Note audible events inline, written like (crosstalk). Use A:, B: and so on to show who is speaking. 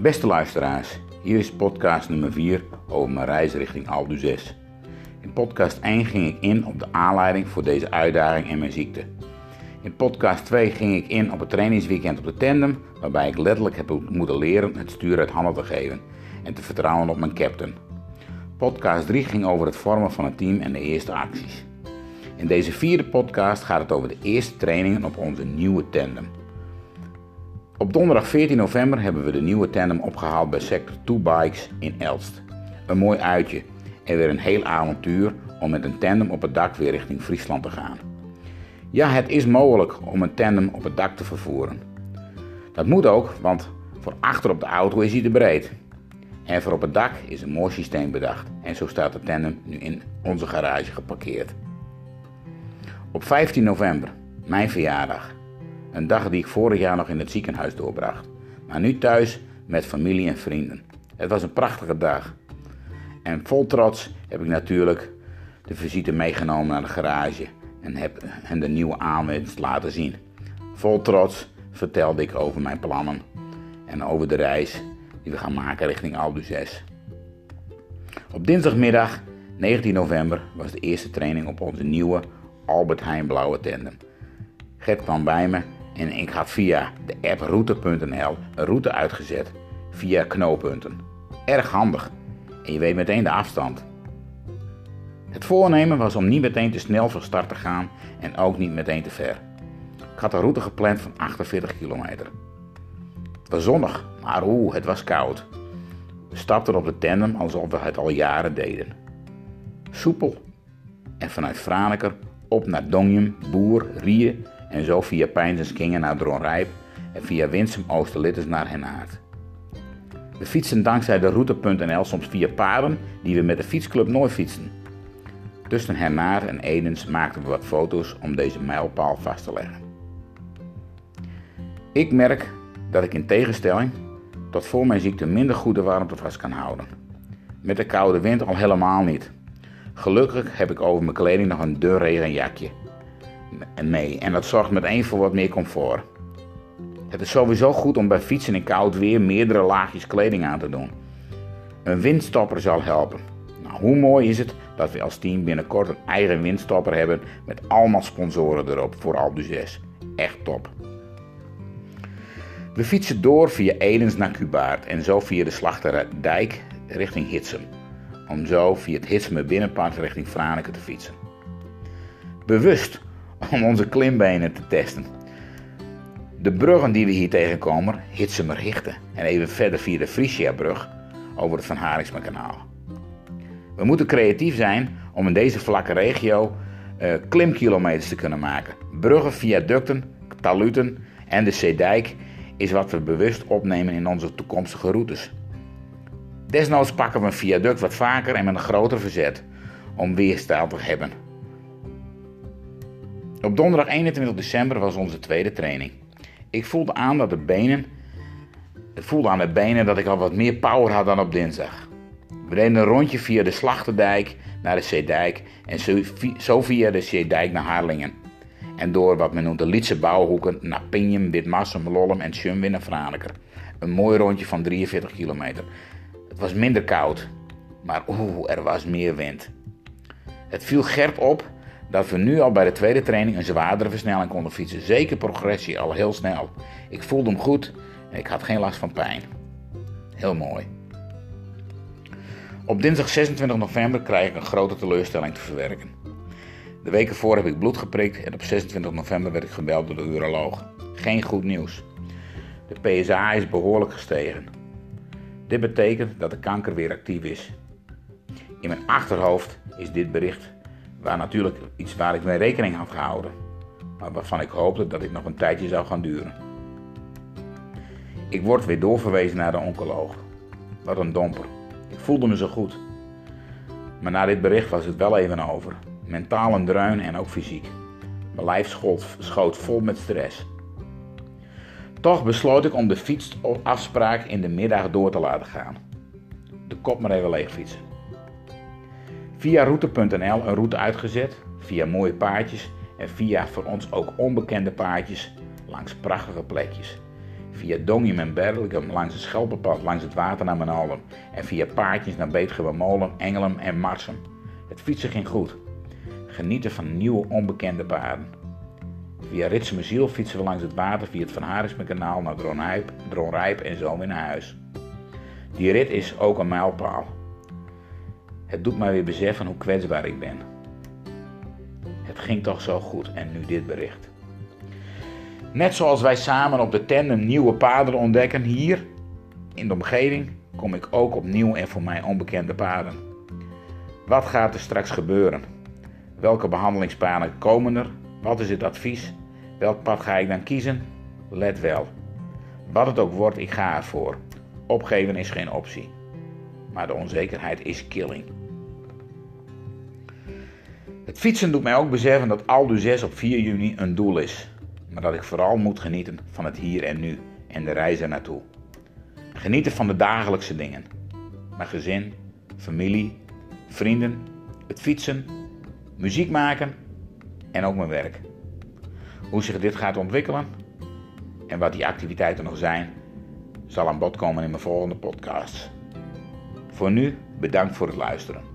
A: Beste luisteraars, hier is podcast nummer 4 over mijn reis richting Alpe. In podcast 1 ging ik in op de aanleiding voor deze uitdaging en mijn ziekte. In podcast 2 ging ik in op het trainingsweekend op de tandem, waarbij ik letterlijk heb moeten leren het stuur uit handen te geven en te vertrouwen op mijn captain. Podcast 3 ging over het vormen van een team en de eerste acties. In deze vierde podcast gaat het over de eerste trainingen op onze nieuwe tandem. Op donderdag 14 november hebben we de nieuwe tandem opgehaald bij Sector 2 Bikes in Elst. Een mooi uitje en weer een heel avontuur om met een tandem op het dak weer richting Friesland te gaan. Ja, het is mogelijk om een tandem op het dak te vervoeren. Dat moet ook, want voor achter op de auto is hij te breed. En voor op het dak is een mooi systeem bedacht. En zo staat de tandem nu in onze garage geparkeerd. Op 15 november, mijn verjaardag. Een dag die ik vorig jaar nog in het ziekenhuis doorbracht. Maar nu thuis met familie en vrienden. Het was een prachtige dag. En vol trots heb ik natuurlijk de visite meegenomen naar de garage en heb hen de nieuwe aanwinst laten zien. Vol trots vertelde ik over mijn plannen en over de reis die we gaan maken richting Alpe. Op dinsdagmiddag 19 november was de eerste training op onze nieuwe Albert Heijn blauwe tandem. Gert kwam bij me en ik had via de app route.nl een route uitgezet via knooppunten. Erg handig en je weet meteen de afstand. Het voornemen was om niet meteen te snel van start te gaan en ook niet meteen te ver. Ik had een route gepland van 48 kilometer. Het was zonnig, maar oeh, het was koud. We stapten op de tandem alsof we het al jaren deden. Soepel. En vanuit Franeker op naar Dongjum, Boer, Rieën en zo via Pijnsenskingen naar Dronrijp en via Winsum Oosterlittes naar Henaard. We fietsen dankzij de route.nl soms via paden die we met de fietsclub nooit fietsen. Tussen Hernaar en Edens maakten we wat foto's om deze mijlpaal vast te leggen. Ik merk dat ik in tegenstelling tot voor mijn ziekte minder goed de warmte vast kan houden. Met de koude wind al helemaal niet. Gelukkig heb ik over mijn kleding nog een dun regenjakje mee en dat zorgt meteen voor wat meer comfort. Het is sowieso goed om bij fietsen in koud weer meerdere laagjes kleding aan te doen. Een windstopper zal helpen. Nou, hoe mooi is het dat we als team binnenkort een eigen windstopper hebben met allemaal sponsoren erop voor Alpe d'Huez. Echt top. We fietsen door via Edens naar Cubaard en zo via de Slachterdijk richting Hitsem. Om zo via het Hitsemer binnenpad richting Franeker te fietsen. Bewust (laughs) om onze klimbenen te testen. De bruggen die we hier tegenkomen, Hitsemer Hichten en even verder via de Frisia-brug over het Van Haringsma-kanaal. We moeten creatief zijn om in deze vlakke regio uh, klimkilometers te kunnen maken. Bruggen, viaducten, taluten en de Zeedijk is wat we bewust opnemen in onze toekomstige routes. Desnoods pakken we een viaduct wat vaker en met een groter verzet om weerstaal te hebben. Op donderdag 21 december was onze tweede training. Ik voelde aan dat de benen. Het voelde aan de benen dat ik al wat meer power had dan op dinsdag. We deden een rondje via de Slachterdijk naar de Zeedijk en zo via de Zeedijk naar Harlingen. En door wat men noemt de Lietse bouwhoeken naar Pinjum, Witmassum, Lollum en Schumwin naar Franeker. Een mooi rondje van 43 kilometer. Het was minder koud, maar oeh, er was meer wind. Het viel Gert op dat we nu al bij de tweede training een zwaardere versnelling konden fietsen. Zeker progressie, al heel snel. Ik voelde hem goed en ik had geen last van pijn. Heel mooi. Op dinsdag 26 november krijg ik een grote teleurstelling te verwerken. De weken voor heb ik bloed geprikt en op 26 november werd ik gebeld door de uroloog. Geen goed nieuws. De PSA is behoorlijk gestegen. Dit betekent dat de kanker weer actief is. In mijn achterhoofd is dit bericht waar natuurlijk iets waar ik mee rekening had gehouden, maar waarvan ik hoopte dat dit nog een tijdje zou gaan duren. Ik word weer doorverwezen naar de oncoloog. Wat een domper. Ik voelde me zo goed. Maar na dit bericht was het wel even over. Mentaal een dreun en ook fysiek. Mijn lijf schoot, schoot vol met stress. Toch besloot ik om de fietsafspraak in de middag door te laten gaan. De kop maar even leeg fietsen. Via route.nl een route uitgezet, via mooie paardjes en via voor ons ook onbekende paardjes langs prachtige plekjes. via Dongium en Berlicum langs het Schelpenpad, langs het water naar Menalem en via paardjes naar Beetgewe Molen, Engelem en Marsum. Het fietsen ging goed. Genieten van nieuwe onbekende paarden. Via Ritsemeziel fietsen we langs het water via het Van Harismekanaal naar Dronrijp, Dronrijp en zo weer naar huis. Die rit is ook een mijlpaal. Het doet mij weer beseffen hoe kwetsbaar ik ben. Het ging toch zo goed en nu dit bericht. Net zoals wij samen op de tandem nieuwe paden ontdekken hier in de omgeving, kom ik ook op nieuw en voor mij onbekende paden. Wat gaat er straks gebeuren? Welke behandelingspaden komen er? Wat is het advies? Welk pad ga ik dan kiezen? Let wel. Wat het ook wordt, ik ga ervoor. Opgeven is geen optie. Maar de onzekerheid is killing. Het fietsen doet mij ook beseffen dat Aldu 6 op 4 juni een doel is. Maar dat ik vooral moet genieten van het hier en nu en de reis er naartoe. Genieten van de dagelijkse dingen. Mijn gezin, familie, vrienden, het fietsen, muziek maken en ook mijn werk. Hoe zich dit gaat ontwikkelen en wat die activiteiten nog zijn, zal aan bod komen in mijn volgende podcast. Voor nu bedankt voor het luisteren.